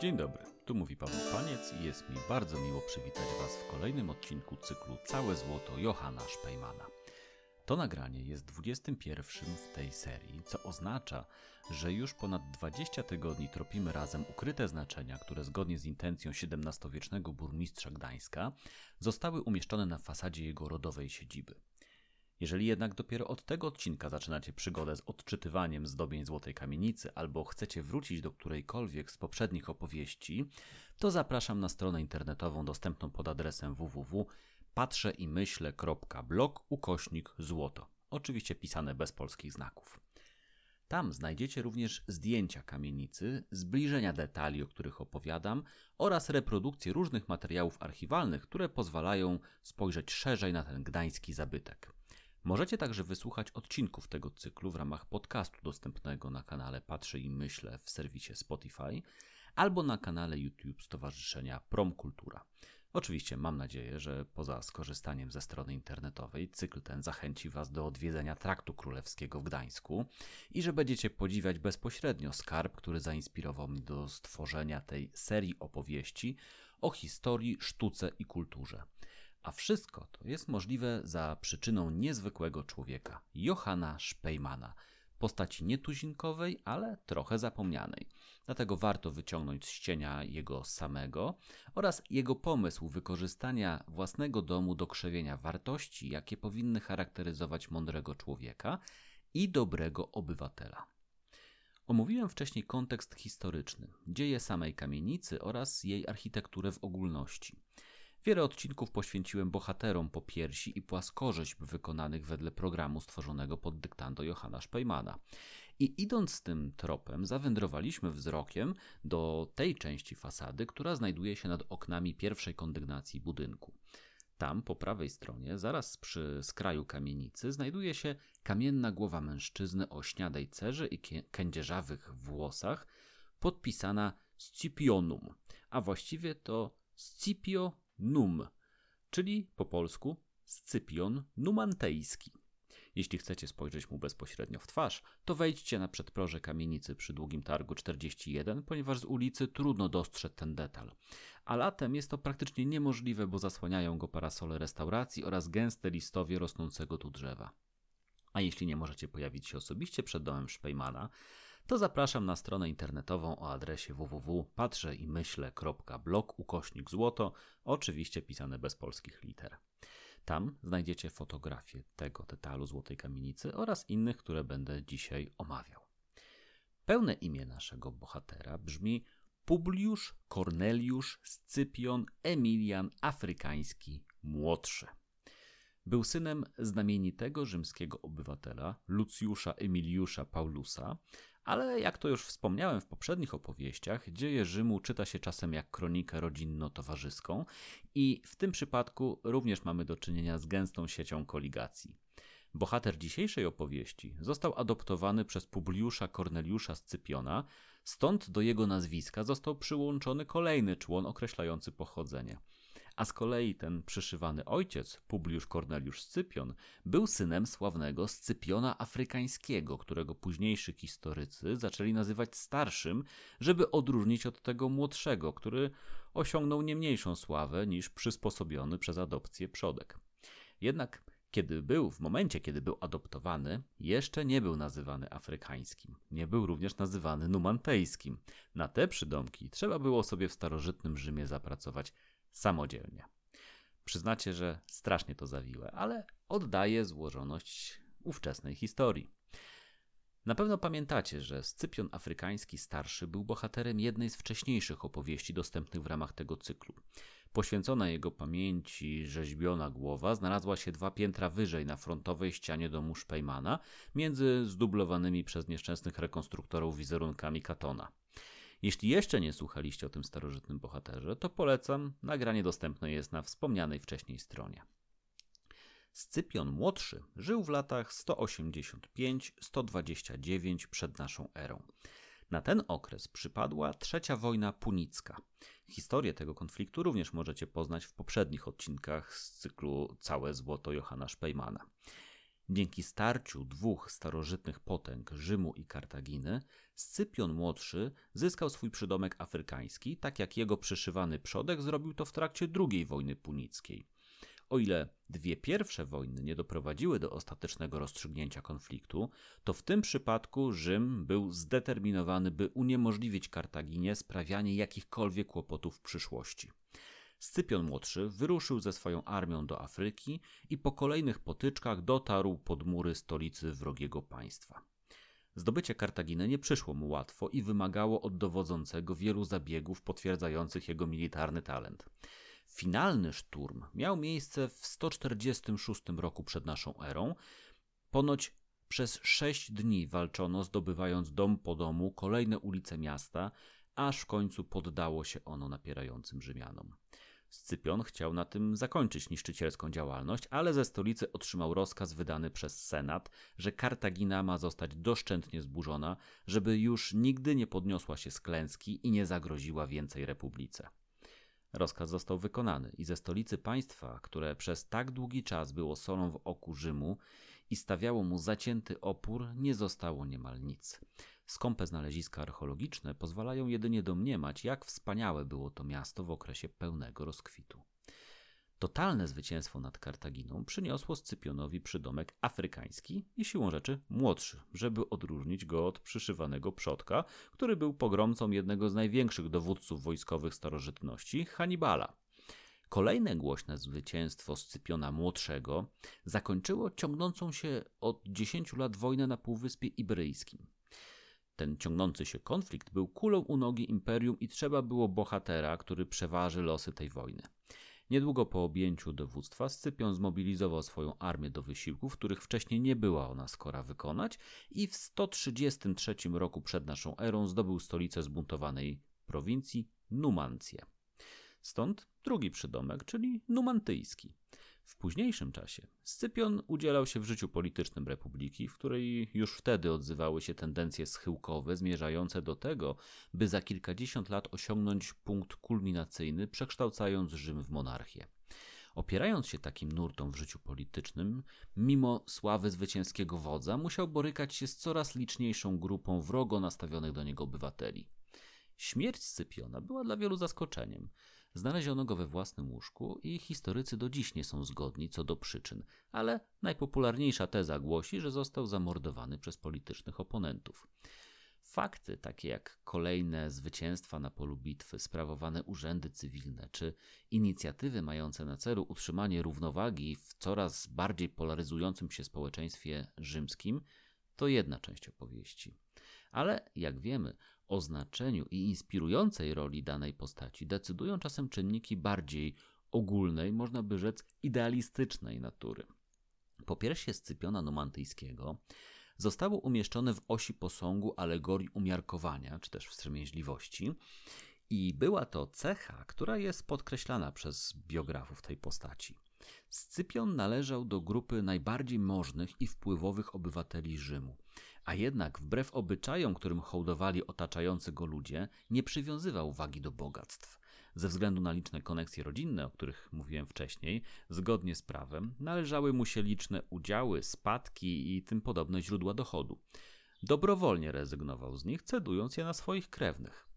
Dzień dobry, tu mówi Paweł Paniec i jest mi bardzo miło przywitać Was w kolejnym odcinku cyklu Całe Złoto Johanna Szpejmana. To nagranie jest 21 w tej serii, co oznacza, że już ponad 20 tygodni tropimy razem ukryte znaczenia, które zgodnie z intencją XVII-wiecznego burmistrza Gdańska zostały umieszczone na fasadzie jego rodowej siedziby. Jeżeli jednak dopiero od tego odcinka zaczynacie przygodę z odczytywaniem zdobień Złotej Kamienicy albo chcecie wrócić do którejkolwiek z poprzednich opowieści, to zapraszam na stronę internetową dostępną pod adresem www.patrzeimyśle.blog ukośnik złoto. Oczywiście pisane bez polskich znaków. Tam znajdziecie również zdjęcia kamienicy, zbliżenia detali, o których opowiadam, oraz reprodukcje różnych materiałów archiwalnych, które pozwalają spojrzeć szerzej na ten gdański zabytek. Możecie także wysłuchać odcinków tego cyklu w ramach podcastu dostępnego na kanale Patrzę i Myślę w serwisie Spotify albo na kanale YouTube Stowarzyszenia Promkultura. Oczywiście mam nadzieję, że poza skorzystaniem ze strony internetowej, cykl ten zachęci Was do odwiedzenia Traktu Królewskiego w Gdańsku i że będziecie podziwiać bezpośrednio skarb, który zainspirował mnie do stworzenia tej serii opowieści o historii, sztuce i kulturze. A wszystko to jest możliwe za przyczyną niezwykłego człowieka, Johanna Szpejmana, postaci nietuzinkowej, ale trochę zapomnianej. Dlatego warto wyciągnąć z cienia jego samego oraz jego pomysł wykorzystania własnego domu do krzewienia wartości, jakie powinny charakteryzować mądrego człowieka i dobrego obywatela. Omówiłem wcześniej kontekst historyczny, dzieje samej kamienicy oraz jej architekturę w ogólności. Wiele odcinków poświęciłem bohaterom po piersi i płaskorzeźb wykonanych wedle programu stworzonego pod dyktando Johanna Szpejmana. I idąc tym tropem, zawędrowaliśmy wzrokiem do tej części fasady, która znajduje się nad oknami pierwszej kondygnacji budynku. Tam, po prawej stronie, zaraz przy skraju kamienicy, znajduje się kamienna głowa mężczyzny o śniadej cerze i kędzierzawych włosach, podpisana Scipionum, a właściwie to Scipio Num, czyli po polsku Scypion Numantejski. Jeśli chcecie spojrzeć mu bezpośrednio w twarz, to wejdźcie na przedproże kamienicy przy Długim Targu 41, ponieważ z ulicy trudno dostrzec ten detal. A latem jest to praktycznie niemożliwe, bo zasłaniają go parasole restauracji oraz gęste listowie rosnącego tu drzewa. A jeśli nie możecie pojawić się osobiście przed domem Szpejmana, to zapraszam na stronę internetową o adresie www.patrzeimyśle.blog ukośnik złoto, oczywiście pisane bez polskich liter. Tam znajdziecie fotografię tego detalu Złotej Kamienicy oraz innych, które będę dzisiaj omawiał. Pełne imię naszego bohatera brzmi Publiusz Corneliusz Scypion Emilian Afrykański Młodszy. Był synem znamienitego rzymskiego obywatela Lucjusza Emiliusza Paulusa, ale jak to już wspomniałem w poprzednich opowieściach, dzieje Rzymu czyta się czasem jak kronikę rodzinno-towarzyską i w tym przypadku również mamy do czynienia z gęstą siecią koligacji. Bohater dzisiejszej opowieści został adoptowany przez Publiusza Korneliusza Scypiona, stąd do jego nazwiska został przyłączony kolejny człon określający pochodzenie – a z kolei ten przyszywany ojciec, Publiusz Corneliusz Scypion, był synem sławnego Scypiona Afrykańskiego, którego późniejsi historycy zaczęli nazywać starszym, żeby odróżnić od tego młodszego, który osiągnął nie mniejszą sławę niż przysposobiony przez adopcję przodek. Jednak kiedy był, w momencie kiedy był adoptowany, jeszcze nie był nazywany afrykańskim. Nie był również nazywany numantejskim. Na te przydomki trzeba było sobie w starożytnym Rzymie zapracować samodzielnie. Przyznacie, że strasznie to zawiłe, ale oddaje złożoność ówczesnej historii. Na pewno pamiętacie, że Scypion Afrykański Starszy był bohaterem jednej z wcześniejszych opowieści dostępnych w ramach tego cyklu. Poświęcona jego pamięci rzeźbiona głowa znalazła się dwa piętra wyżej na frontowej ścianie domu Szpejmana, między zdublowanymi przez nieszczęsnych rekonstruktorów wizerunkami Katona. Jeśli jeszcze nie słuchaliście o tym starożytnym bohaterze, to polecam, nagranie dostępne jest na wspomnianej wcześniej stronie. Scypion młodszy żył w latach 185-129 przed naszą erą. Na ten okres przypadła trzecia wojna punicka. Historię tego konfliktu również możecie poznać w poprzednich odcinkach z cyklu Całe złoto Johanna Szpejmana. Dzięki starciu dwóch starożytnych potęg, Rzymu i Kartaginy, Scypion młodszy zyskał swój przydomek afrykański, tak jak jego przyszywany przodek zrobił to w trakcie II wojny punickiej. O ile dwie pierwsze wojny nie doprowadziły do ostatecznego rozstrzygnięcia konfliktu, to w tym przypadku Rzym był zdeterminowany, by uniemożliwić Kartaginie sprawianie jakichkolwiek kłopotów w przyszłości. Scypion młodszy wyruszył ze swoją armią do Afryki i po kolejnych potyczkach dotarł pod mury stolicy wrogiego państwa. Zdobycie Kartaginy nie przyszło mu łatwo i wymagało od dowodzącego wielu zabiegów potwierdzających jego militarny talent. Finalny szturm miał miejsce w 146 roku przed naszą erą. Ponoć przez sześć dni walczono, zdobywając dom po domu kolejne ulice miasta, aż w końcu poddało się ono napierającym Rzymianom. Scypion chciał na tym zakończyć niszczycielską działalność, ale ze stolicy otrzymał rozkaz wydany przez Senat, że Kartagina ma zostać doszczętnie zburzona, żeby już nigdy nie podniosła się z klęski i nie zagroziła więcej republice. Rozkaz został wykonany i ze stolicy państwa, które przez tak długi czas było solą w oku Rzymu i stawiało mu zacięty opór, nie zostało niemal nic. Skąpe znaleziska archeologiczne pozwalają jedynie domniemać, jak wspaniałe było to miasto w okresie pełnego rozkwitu. Totalne zwycięstwo nad Kartaginą przyniosło Scypionowi przydomek afrykański i siłą rzeczy młodszy, żeby odróżnić go od przyszywanego przodka, który był pogromcą jednego z największych dowódców wojskowych starożytności, Hannibala. Kolejne głośne zwycięstwo Scypiona Młodszego zakończyło ciągnącą się od 10 lat wojnę na Półwyspie Iberyjskim. Ten ciągnący się konflikt był kulą u nogi imperium i trzeba było bohatera, który przeważy losy tej wojny. Niedługo po objęciu dowództwa Scypion zmobilizował swoją armię do wysiłków, których wcześniej nie była ona skora wykonać i w 133 roku przed naszą erą zdobył stolicę zbuntowanej prowincji Numancję. Stąd drugi przydomek, czyli numantyjski. W późniejszym czasie Scypion udzielał się w życiu politycznym republiki, w której już wtedy odzywały się tendencje schyłkowe zmierzające do tego, by za kilkadziesiąt lat osiągnąć punkt kulminacyjny, przekształcając Rzym w monarchię. Opierając się takim nurtom w życiu politycznym, mimo sławy zwycięskiego wodza, musiał borykać się z coraz liczniejszą grupą wrogo nastawionych do niego obywateli. Śmierć Scypiona była dla wielu zaskoczeniem. Znaleziono go we własnym łóżku i historycy do dziś nie są zgodni co do przyczyn, ale najpopularniejsza teza głosi, że został zamordowany przez politycznych oponentów. Fakty takie jak kolejne zwycięstwa na polu bitwy, sprawowane urzędy cywilne czy inicjatywy mające na celu utrzymanie równowagi w coraz bardziej polaryzującym się społeczeństwie rzymskim to jedna część opowieści. Ale jak wiemy, o znaczeniu i inspirującej roli danej postaci decydują czasem czynniki bardziej ogólnej, można by rzec idealistycznej natury. Po piersie Scypiona Numantyjskiego zostało umieszczone w osi posągu alegorii umiarkowania, czy też wstrzemięźliwości, i była to cecha, która jest podkreślana przez biografów tej postaci. Scypion należał do grupy najbardziej możnych i wpływowych obywateli Rzymu. A jednak, wbrew obyczajom, którym hołdowali otaczający go ludzie, nie przywiązywał wagi do bogactw. Ze względu na liczne koneksje rodzinne, o których mówiłem wcześniej, zgodnie z prawem, należały mu się liczne udziały, spadki i tym podobne źródła dochodu. Dobrowolnie rezygnował z nich, cedując je na swoich krewnych.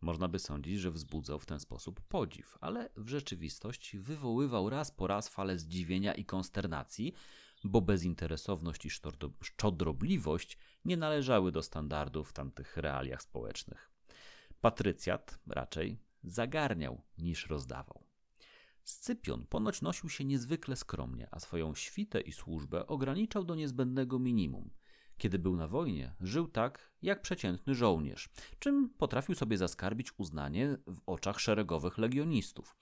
Można by sądzić, że wzbudzał w ten sposób podziw, ale w rzeczywistości wywoływał raz po raz falę zdziwienia i konsternacji, bo bezinteresowność i szczodrobliwość nie należały do standardów w tamtych realiach społecznych. Patrycjat raczej zagarniał niż rozdawał. Scypion ponoć nosił się niezwykle skromnie, a swoją świtę i służbę ograniczał do niezbędnego minimum. Kiedy był na wojnie, żył tak jak przeciętny żołnierz, czym potrafił sobie zaskarbić uznanie w oczach szeregowych legionistów.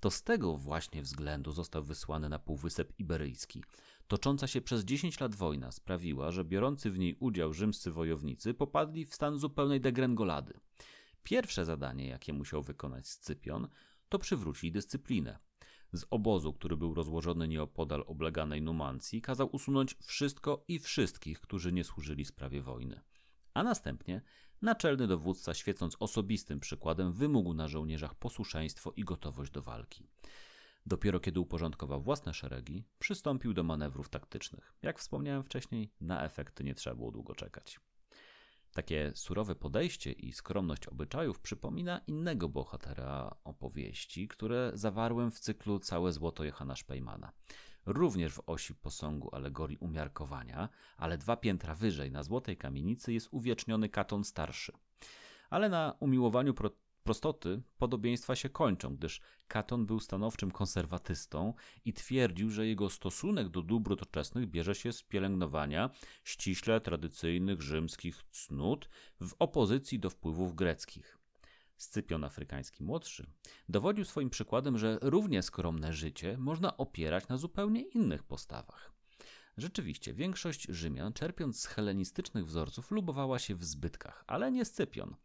To z tego właśnie względu został wysłany na Półwysep Iberyjski. Tocząca się przez 10 lat wojna sprawiła, że biorący w niej udział rzymscy wojownicy popadli w stan zupełnej degrengolady. Pierwsze zadanie, jakie musiał wykonać Scypion, to przywrócić dyscyplinę. Z obozu, który był rozłożony nieopodal obleganej Numancji, kazał usunąć wszystko i wszystkich, którzy nie służyli sprawie wojny. A następnie naczelny dowódca, świecąc osobistym przykładem, wymógł na żołnierzach posłuszeństwo i gotowość do walki. Dopiero kiedy uporządkował własne szeregi, przystąpił do manewrów taktycznych. Jak wspomniałem wcześniej, na efekty nie trzeba było długo czekać. Takie surowe podejście i skromność obyczajów przypomina innego bohatera opowieści, które zawarłem w cyklu Całe złoto Johana Szpejmana. Również w osi posągu alegorii umiarkowania, ale dwa piętra wyżej na złotej kamienicy jest uwieczniony Katon Starszy. Ale na umiłowaniu pro prostoty podobieństwa się kończą, gdyż Katon był stanowczym konserwatystą i twierdził, że jego stosunek do dóbr doczesnych bierze się z pielęgnowania ściśle tradycyjnych rzymskich cnót w opozycji do wpływów greckich. Scypion Afrykański Młodszy dowodził swoim przykładem, że równie skromne życie można opierać na zupełnie innych postawach. Rzeczywiście, większość Rzymian, czerpiąc z helenistycznych wzorców, lubowała się w zbytkach, ale nie Scypion.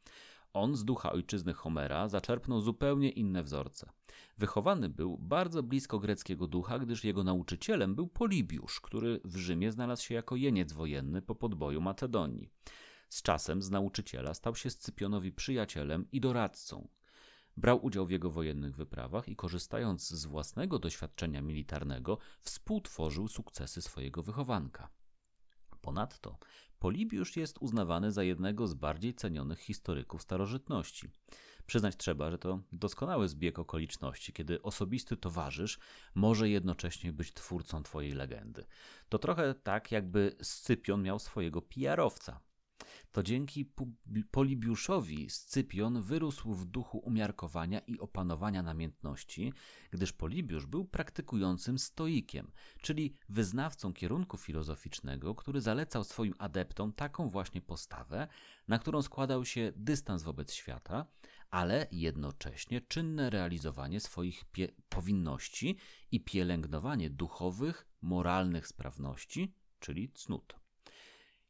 On z ducha ojczyzny Homera zaczerpnął zupełnie inne wzorce. Wychowany był bardzo blisko greckiego ducha, gdyż jego nauczycielem był Polibiusz, który w Rzymie znalazł się jako jeniec wojenny po podboju Macedonii. Z czasem z nauczyciela stał się Scypionowi przyjacielem i doradcą. Brał udział w jego wojennych wyprawach i korzystając z własnego doświadczenia militarnego, współtworzył sukcesy swojego wychowanka. Ponadto Polibiusz jest uznawany za jednego z bardziej cenionych historyków starożytności. Przyznać trzeba, że to doskonały zbieg okoliczności, kiedy osobisty towarzysz może jednocześnie być twórcą twojej legendy. To trochę tak, jakby Scypion miał swojego PR-owca. To dzięki Polibiuszowi Scypion wyrósł w duchu umiarkowania i opanowania namiętności, gdyż Polibiusz był praktykującym stoikiem, czyli wyznawcą kierunku filozoficznego, który zalecał swoim adeptom taką właśnie postawę, na którą składał się dystans wobec świata, ale jednocześnie czynne realizowanie swoich powinności i pielęgnowanie duchowych, moralnych sprawności, czyli cnót.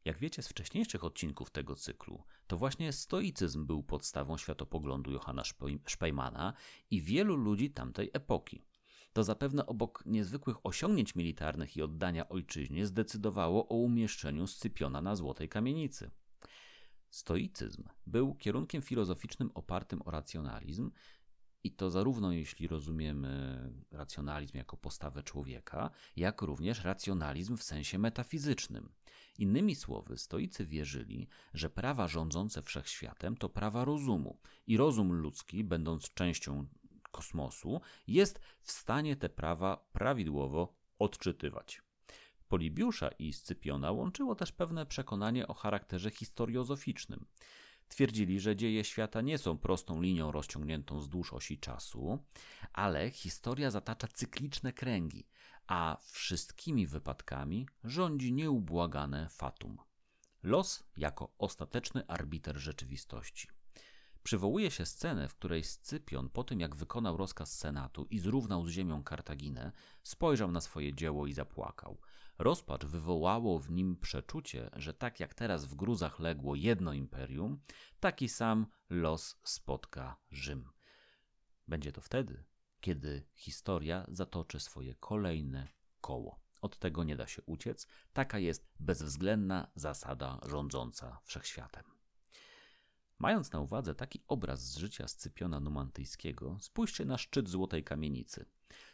Jak wiecie z wcześniejszych odcinków tego cyklu, to właśnie stoicyzm był podstawą światopoglądu Johanna Szpejmana i wielu ludzi tamtej epoki. To zapewne obok niezwykłych osiągnięć militarnych i oddania ojczyźnie zdecydowało o umieszczeniu Scypiona na Złotej Kamienicy. Stoicyzm był kierunkiem filozoficznym opartym o racjonalizm, i to zarówno jeśli rozumiemy racjonalizm jako postawę człowieka, jak również racjonalizm w sensie metafizycznym. Innymi słowy, stoicy wierzyli, że prawa rządzące wszechświatem to prawa rozumu i rozum ludzki, będąc częścią kosmosu, jest w stanie te prawa prawidłowo odczytywać. Polibiusza i Scypiona łączyło też pewne przekonanie o charakterze historiozoficznym. Twierdzili, że dzieje świata nie są prostą linią rozciągniętą wzdłuż osi czasu, ale historia zatacza cykliczne kręgi, a wszystkimi wypadkami rządzi nieubłagane fatum. Los jako ostateczny arbiter rzeczywistości. Przywołuje się scenę, w której Scypion, po tym jak wykonał rozkaz Senatu i zrównał z ziemią Kartaginę, spojrzał na swoje dzieło i zapłakał. Rozpacz wywołało w nim przeczucie, że tak jak teraz w gruzach legło jedno imperium, taki sam los spotka Rzym. Będzie to wtedy, kiedy historia zatoczy swoje kolejne koło. Od tego nie da się uciec. Taka jest bezwzględna zasada rządząca wszechświatem. Mając na uwadze taki obraz z życia Scypiona Numantyjskiego, spójrzcie na szczyt Złotej Kamienicy.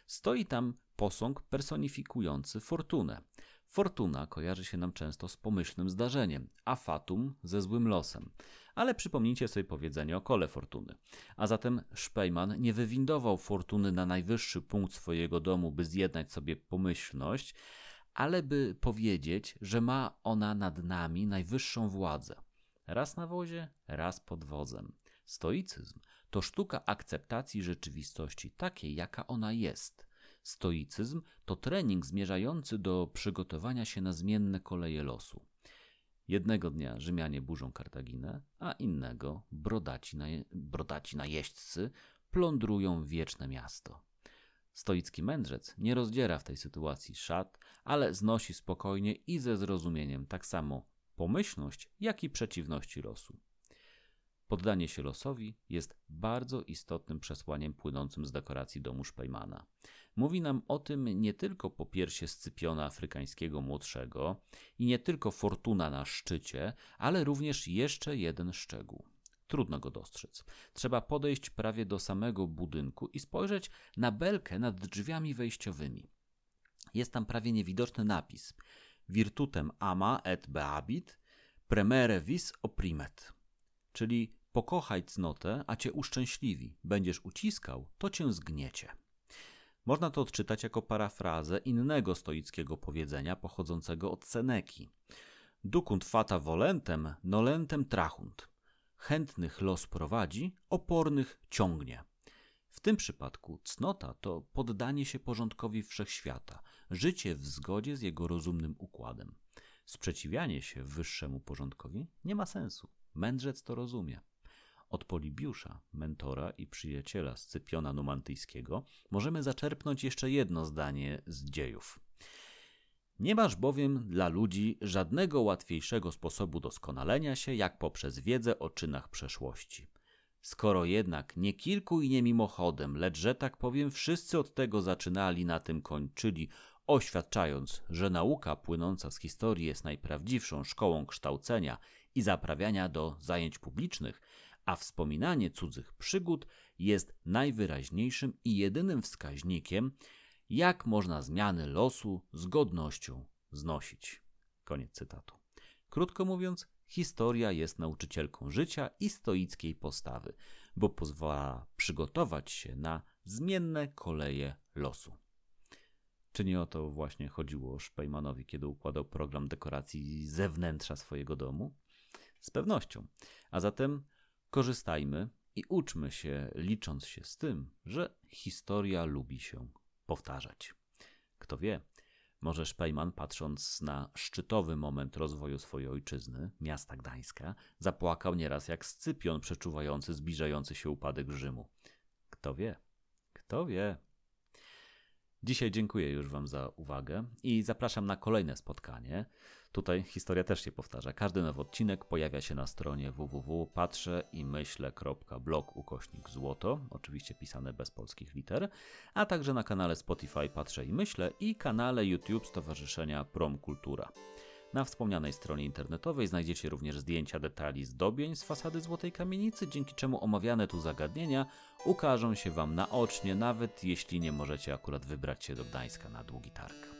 Stoi tam posąg personifikujący fortunę. Fortuna kojarzy się nam często z pomyślnym zdarzeniem, a fatum ze złym losem. Ale przypomnijcie sobie powiedzenie o kole fortuny. A zatem Szpejman nie wywindował fortuny na najwyższy punkt swojego domu, by zjednać sobie pomyślność, ale by powiedzieć, że ma ona nad nami najwyższą władzę. Raz na wozie, raz pod wozem. Stoicyzm to sztuka akceptacji rzeczywistości takiej, jaka ona jest. Stoicyzm to trening zmierzający do przygotowania się na zmienne koleje losu. Jednego dnia Rzymianie burzą Kartaginę, a innego brodaci, brodaci najeźdźcy plądrują wieczne miasto. Stoicki mędrzec nie rozdziera w tej sytuacji szat, ale znosi spokojnie i ze zrozumieniem tak samo pomyślność, jak i przeciwności losu. Poddanie się losowi jest bardzo istotnym przesłaniem płynącym z dekoracji domu Szpejmana. Mówi nam o tym nie tylko po piersie Scypiona Afrykańskiego Młodszego i nie tylko fortuna na szczycie, ale również jeszcze jeden szczegół. Trudno go dostrzec. Trzeba podejść prawie do samego budynku i spojrzeć na belkę nad drzwiami wejściowymi. Jest tam prawie niewidoczny napis: Virtutem ama et beabit, premere vis opprimet. Czyli pokochaj cnotę, a cię uszczęśliwi. Będziesz uciskał, to cię zgniecie. Można to odczytać jako parafrazę innego stoickiego powiedzenia pochodzącego od Seneki. Ducunt fata volentem, nolentem trachunt. Chętnych los prowadzi, opornych ciągnie. W tym przypadku cnota to poddanie się porządkowi wszechświata, życie w zgodzie z jego rozumnym układem. Sprzeciwianie się wyższemu porządkowi nie ma sensu. Mędrzec to rozumie. Od Polibiusza, mentora i przyjaciela Scypiona Numantyjskiego, możemy zaczerpnąć jeszcze jedno zdanie z dziejów. Nie masz bowiem dla ludzi żadnego łatwiejszego sposobu doskonalenia się, jak poprzez wiedzę o czynach przeszłości. Skoro jednak nie kilku i nie mimochodem, lecz że tak powiem wszyscy od tego zaczynali, na tym kończyli, oświadczając, że nauka płynąca z historii jest najprawdziwszą szkołą kształcenia i zaprawiania do zajęć publicznych, a wspominanie cudzych przygód jest najwyraźniejszym i jedynym wskaźnikiem, jak można zmiany losu z godnością znosić. Koniec cytatu. Krótko mówiąc, historia jest nauczycielką życia i stoickiej postawy, bo pozwala przygotować się na zmienne koleje losu. Czy nie o to właśnie chodziło Szpejmanowi, kiedy układał program dekoracji zewnętrza swojego domu? Z pewnością. A zatem korzystajmy i uczmy się, licząc się z tym, że historia lubi się powtarzać. Kto wie, może Szpejman, patrząc na szczytowy moment rozwoju swojej ojczyzny, miasta Gdańska, zapłakał nieraz jak Scypion przeczuwający zbliżający się upadek Rzymu. Kto wie? Kto wie? Dzisiaj dziękuję już Wam za uwagę i zapraszam na kolejne spotkanie. Tutaj historia też się powtarza. Każdy nowy odcinek pojawia się na stronie www.patrzeimyśle.blog ukośnik złoto, oczywiście pisane bez polskich liter, a także na kanale Spotify Patrzę i Myślę i kanale YouTube Stowarzyszenia Prom Kultura. Na wspomnianej stronie internetowej znajdziecie również zdjęcia detali zdobień z fasady Złotej Kamienicy, dzięki czemu omawiane tu zagadnienia ukażą się Wam naocznie, nawet jeśli nie możecie akurat wybrać się do Gdańska na długi targ.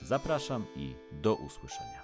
Zapraszam i do usłyszenia.